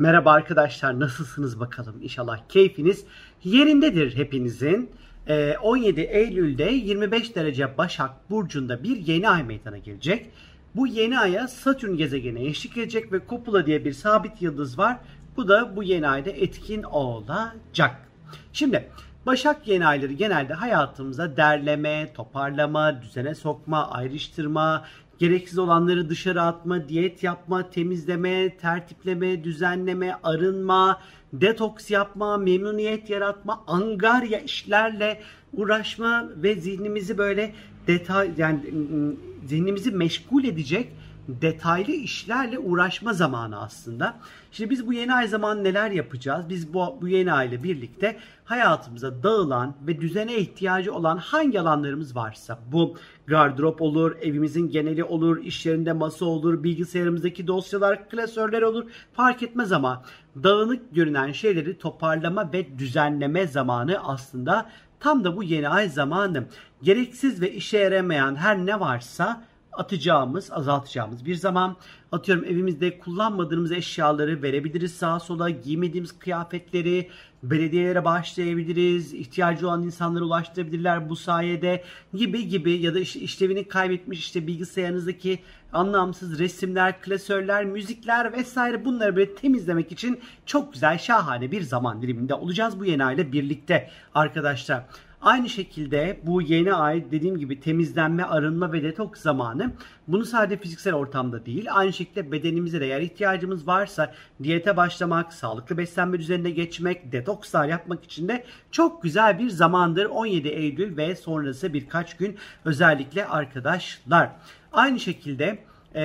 Merhaba arkadaşlar nasılsınız bakalım İnşallah keyfiniz yerindedir hepinizin. Ee, 17 Eylül'de 25 derece Başak Burcu'nda bir yeni ay meydana gelecek. Bu yeni aya Satürn gezegeni eşlik edecek ve Kupula diye bir sabit yıldız var. Bu da bu yeni ayda etkin olacak. Şimdi Başak yeni ayları genelde hayatımıza derleme, toparlama, düzene sokma, ayrıştırma, gereksiz olanları dışarı atma, diyet yapma, temizleme, tertipleme, düzenleme, arınma, detoks yapma, memnuniyet yaratma, angarya işlerle uğraşma ve zihnimizi böyle detay yani zihnimizi meşgul edecek detaylı işlerle uğraşma zamanı aslında. Şimdi biz bu yeni ay zaman neler yapacağız? Biz bu, bu yeni ay ile birlikte hayatımıza dağılan ve düzene ihtiyacı olan hangi alanlarımız varsa bu gardırop olur, evimizin geneli olur, iş yerinde masa olur, bilgisayarımızdaki dosyalar, klasörler olur fark etmez ama dağınık görünen şeyleri toparlama ve düzenleme zamanı aslında tam da bu yeni ay zamanı. Gereksiz ve işe yaramayan her ne varsa atacağımız, azaltacağımız bir zaman. Atıyorum evimizde kullanmadığımız eşyaları verebiliriz sağa sola, giymediğimiz kıyafetleri belediyelere bağışlayabiliriz, ihtiyacı olan insanlara ulaştırabilirler bu sayede gibi gibi ya da işte işlevini kaybetmiş işte bilgisayarınızdaki anlamsız resimler, klasörler, müzikler vesaire bunları böyle temizlemek için çok güzel şahane bir zaman diliminde olacağız bu yeni aile birlikte arkadaşlar. Aynı şekilde bu yeni ay dediğim gibi temizlenme, arınma ve detoks zamanı. Bunu sadece fiziksel ortamda değil, aynı şekilde bedenimize de eğer ihtiyacımız varsa diyete başlamak, sağlıklı beslenme düzenine geçmek, detokslar yapmak için de çok güzel bir zamandır 17 Eylül ve sonrası birkaç gün özellikle arkadaşlar. Aynı şekilde e,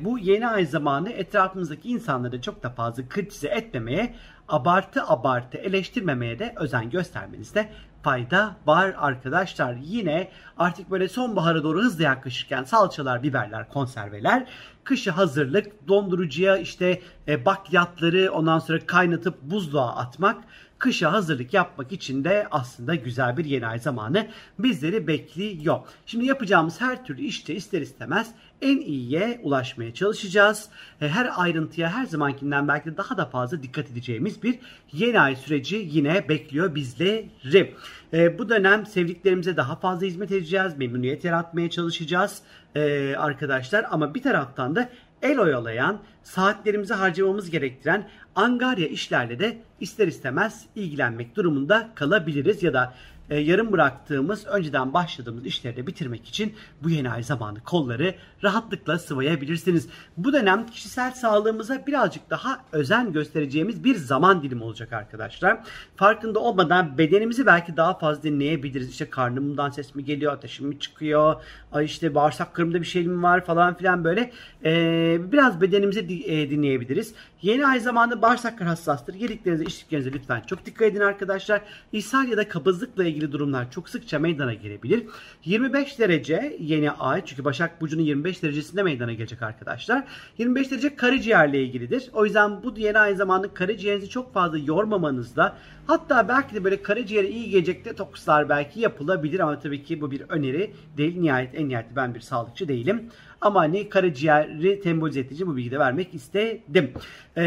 bu yeni ay zamanı etrafımızdaki insanları çok da fazla kritize etmemeye, abartı abartı eleştirmemeye de özen göstermenizde fayda var arkadaşlar. Yine artık böyle sonbahara doğru hızlı yaklaşırken salçalar, biberler, konserveler, kışı hazırlık, dondurucuya işte e, bakliyatları ondan sonra kaynatıp buzluğa atmak kışa hazırlık yapmak için de aslında güzel bir yeni ay zamanı bizleri bekliyor. Şimdi yapacağımız her türlü işte ister istemez en iyiye ulaşmaya çalışacağız. E, her ayrıntıya her zamankinden belki de daha da fazla dikkat edeceğimiz bir yeni ay süreci yine bekliyor bizleri. E, bu dönem sevdiklerimize daha fazla hizmet edeceğiz, memnuniyet yaratmaya çalışacağız e, arkadaşlar. Ama bir taraftan da el oyalayan, saatlerimizi harcamamız gerektiren angarya işlerle de ister istemez ilgilenmek durumunda kalabiliriz ya da e, yarım bıraktığımız, önceden başladığımız işleri de bitirmek için bu yeni ay zamanı kolları rahatlıkla sıvayabilirsiniz. Bu dönem kişisel sağlığımıza birazcık daha özen göstereceğimiz bir zaman dilimi olacak arkadaşlar. Farkında olmadan bedenimizi belki daha fazla dinleyebiliriz. İşte karnımdan ses mi geliyor, ateşim mi çıkıyor, ay işte bağırsak kırımda bir şey mi var falan filan böyle. Ee, biraz bedenimizi e, dinleyebiliriz. Yeni ay zamanı bağırsaklar hassastır. Yediklerinize, içtiklerinize lütfen çok dikkat edin arkadaşlar. İshal ya da kabızlıkla ilgili durumlar çok sıkça meydana gelebilir. 25 derece yeni ay çünkü Başak Burcu'nun 25 derecesinde meydana gelecek arkadaşlar. 25 derece karaciğerle ilgilidir. O yüzden bu yeni ay zamanı karaciğerinizi çok fazla yormamanızda hatta belki de böyle karaciğere iyi gelecek detokslar belki yapılabilir ama tabii ki bu bir öneri değil. Nihayet en nihayet ben bir sağlıkçı değilim. Ama hani karaciğeri tembolize edici bu bilgiyi de vermek istedim. Ee,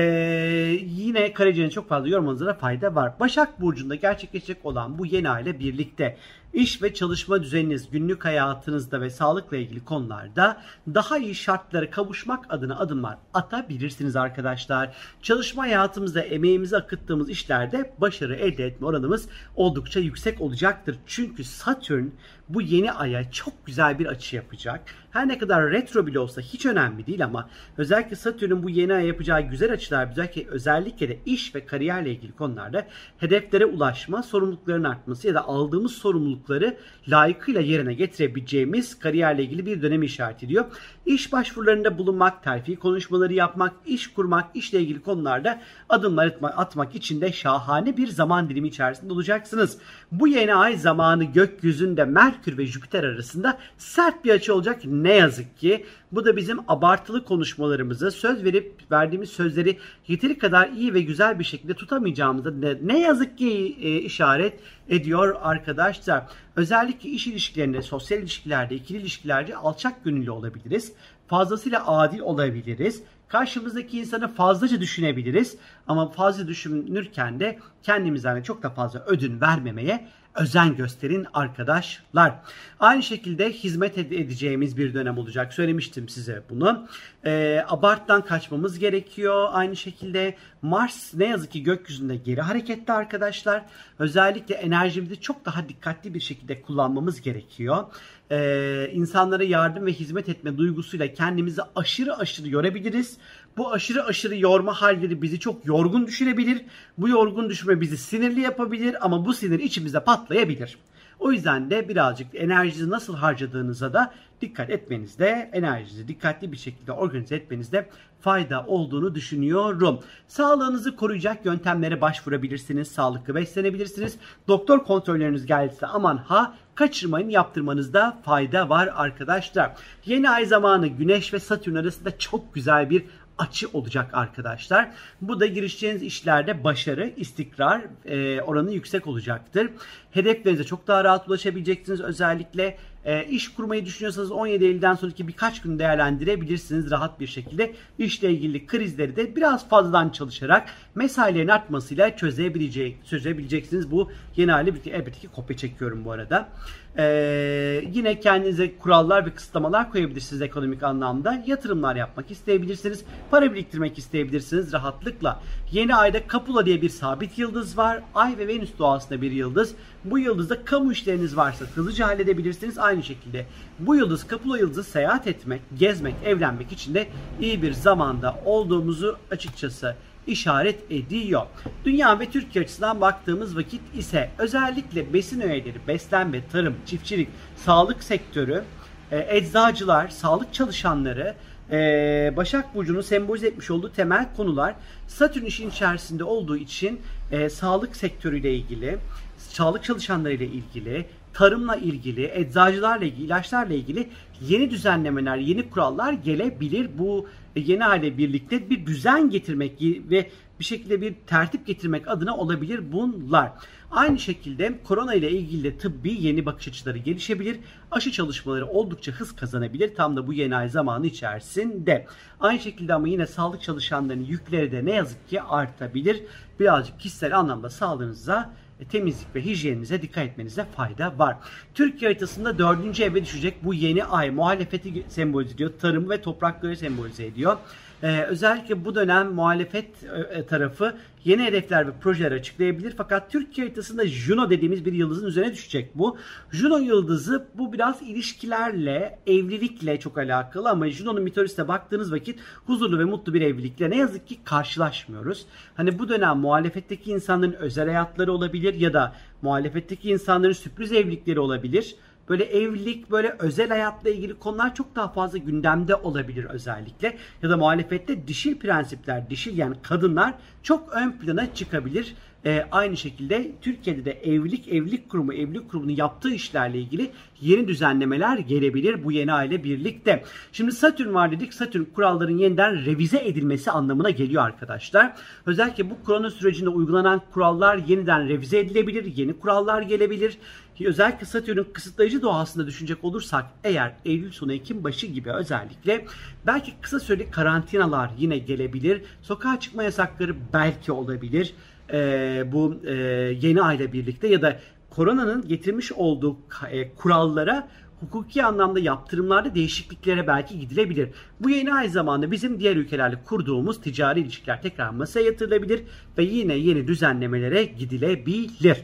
yine karaciğerin çok fazla yormanıza da fayda var. Başak Burcu'nda gerçekleşecek olan bu yeni aile birlikte iş ve çalışma düzeniniz, günlük hayatınızda ve sağlıkla ilgili konularda daha iyi şartlara kavuşmak adına adımlar atabilirsiniz arkadaşlar. Çalışma hayatımızda emeğimizi akıttığımız işlerde başarı elde etme oranımız oldukça yüksek olacaktır. Çünkü Satürn bu yeni aya çok güzel bir açı yapacak. Her ne kadar retro bile olsa hiç önemli değil ama özellikle Satürn'ün bu yeni aya yapacağı güzel açılar özellikle, özellikle de iş ve kariyerle ilgili konularda hedeflere ulaşma, sorumlulukların artması ya da aldığımız sorumlulukları layıkıyla yerine getirebileceğimiz kariyerle ilgili bir dönem işaret ediyor. İş başvurularında bulunmak, terfi konuşmaları yapmak, iş kurmak, işle ilgili konularda adımlar atmak için de şahane bir zaman dilimi içerisinde olacaksınız. Bu yeni ay zamanı gökyüzünde Merkür ve Jüpiter arasında sert bir açı olacak ne yazık ki. Bu da bizim abartılı konuşmalarımızı, söz verip verdiğimiz sözleri yeteri kadar iyi ve güzel bir şekilde tutamayacağımızı ne, ne yazık ki e, işaret ediyor arkadaşlar. Özellikle iş ilişkilerinde, sosyal ilişkilerde, ikili ilişkilerde alçak gönüllü olabiliriz. Fazlasıyla adil olabiliriz. Karşımızdaki insanı fazlaca düşünebiliriz ama fazla düşünürken de kendimizden çok da fazla ödün vermemeye özen gösterin arkadaşlar. Aynı şekilde hizmet edeceğimiz bir dönem olacak. Söylemiştim size bunu. E, abarttan kaçmamız gerekiyor. Aynı şekilde Mars ne yazık ki gökyüzünde geri hareketli arkadaşlar. Özellikle enerjimizi çok daha dikkatli bir şekilde kullanmamız gerekiyor. Ee, insanlara yardım ve hizmet etme duygusuyla kendimizi aşırı aşırı yorabiliriz. Bu aşırı aşırı yorma halleri bizi çok yorgun düşürebilir. Bu yorgun düşme bizi sinirli yapabilir ama bu sinir içimizde patlayabilir. O yüzden de birazcık enerjinizi nasıl harcadığınıza da dikkat etmenizde, enerjinizi dikkatli bir şekilde organize etmenizde fayda olduğunu düşünüyorum. Sağlığınızı koruyacak yöntemlere başvurabilirsiniz, sağlıklı beslenebilirsiniz. Doktor kontrolleriniz gelirse aman ha kaçırmayın yaptırmanızda fayda var arkadaşlar. Yeni ay zamanı Güneş ve Satürn arasında çok güzel bir açı olacak arkadaşlar. Bu da girişeceğiniz işlerde başarı, istikrar e, oranı yüksek olacaktır. Hedeflerinize çok daha rahat ulaşabileceksiniz. Özellikle e, iş kurmayı düşünüyorsanız 17 Eylül'den sonraki birkaç gün değerlendirebilirsiniz rahat bir şekilde. İşle ilgili krizleri de biraz fazladan çalışarak mesailerin artmasıyla çözebilecek, çözebileceksiniz. Bu yeni hali elbette ki kopya çekiyorum bu arada. Ee, yine kendinize kurallar ve kısıtlamalar koyabilirsiniz ekonomik anlamda. Yatırımlar yapmak isteyebilirsiniz. Para biriktirmek isteyebilirsiniz rahatlıkla. Yeni ayda Kapula diye bir sabit yıldız var. Ay ve Venüs doğasında bir yıldız. Bu yıldızda kamu işleriniz varsa hızlıca halledebilirsiniz. Aynı şekilde bu yıldız Kapula yıldızı seyahat etmek, gezmek, evlenmek için de iyi bir zamanda olduğumuzu açıkçası işaret ediyor. Dünya ve Türkiye açısından baktığımız vakit ise özellikle besin öğeleri, beslenme, tarım, çiftçilik, sağlık sektörü, e, eczacılar, sağlık çalışanları, e, Başak Burcu'nun sembolize etmiş olduğu temel konular Satürn işin içerisinde olduğu için e, sağlık sektörüyle ilgili, sağlık çalışanlarıyla ilgili, tarımla ilgili, eczacılarla ilgili, ilaçlarla ilgili yeni düzenlemeler, yeni kurallar gelebilir. Bu yeni hale birlikte bir düzen getirmek ve bir şekilde bir tertip getirmek adına olabilir bunlar. Aynı şekilde korona ile ilgili de tıbbi yeni bakış açıları gelişebilir. Aşı çalışmaları oldukça hız kazanabilir tam da bu yeni ay zamanı içerisinde. Aynı şekilde ama yine sağlık çalışanlarının yükleri de ne yazık ki artabilir. Birazcık kişisel anlamda sağlığınıza e, temizlik ve hijyeninize dikkat etmenize fayda var. Türkiye haritasında dördüncü eve düşecek bu yeni ay muhalefeti sembolize ediyor. Tarım ve toprakları sembolize ediyor. Ee, özellikle bu dönem muhalefet e, tarafı yeni hedefler ve projeler açıklayabilir. Fakat Türkiye haritasında Juno dediğimiz bir yıldızın üzerine düşecek bu. Juno yıldızı bu biraz ilişkilerle, evlilikle çok alakalı ama Juno'nun mitolojisine baktığınız vakit huzurlu ve mutlu bir evlilikle ne yazık ki karşılaşmıyoruz. Hani bu dönem muhalefetteki insanların özel hayatları olabilir ya da muhalefetteki insanların sürpriz evlilikleri olabilir böyle evlilik, böyle özel hayatla ilgili konular çok daha fazla gündemde olabilir özellikle. Ya da muhalefette dişil prensipler, dişil yani kadınlar çok ön plana çıkabilir. Ee, aynı şekilde Türkiye'de de evlilik, evlilik kurumu, evlilik kurumunun yaptığı işlerle ilgili yeni düzenlemeler gelebilir bu yeni aile birlikte. Şimdi Satürn var dedik. Satürn kuralların yeniden revize edilmesi anlamına geliyor arkadaşlar. Özellikle bu korona sürecinde uygulanan kurallar yeniden revize edilebilir. Yeni kurallar gelebilir. Özellikle Satürn'ün kısıtlayıcı doğasında düşünecek olursak eğer Eylül sonu Ekim başı gibi özellikle belki kısa süreli karantinalar yine gelebilir. Sokağa çıkma yasakları belki olabilir. Ee, bu e, yeni ayla birlikte ya da koronanın getirmiş olduğu e, kurallara hukuki anlamda yaptırımlarda değişikliklere belki gidilebilir. Bu yeni ay zamanında bizim diğer ülkelerle kurduğumuz ticari ilişkiler tekrar masaya yatırılabilir ve yine yeni düzenlemelere gidilebilir.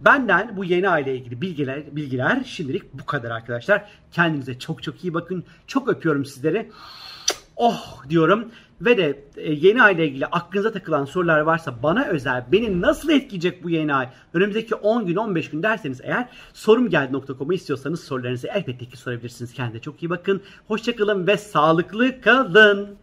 Benden bu yeni aile ilgili bilgiler, bilgiler şimdilik bu kadar arkadaşlar. Kendinize çok çok iyi bakın. Çok öpüyorum sizleri. Oh diyorum. Ve de e, yeni ay ile ilgili aklınıza takılan sorular varsa bana özel beni nasıl etkileyecek bu yeni ay önümüzdeki 10 gün 15 gün derseniz eğer sorumgeldi.com'u istiyorsanız sorularınızı elbette ki sorabilirsiniz. Kendinize çok iyi bakın. Hoşçakalın ve sağlıklı kalın.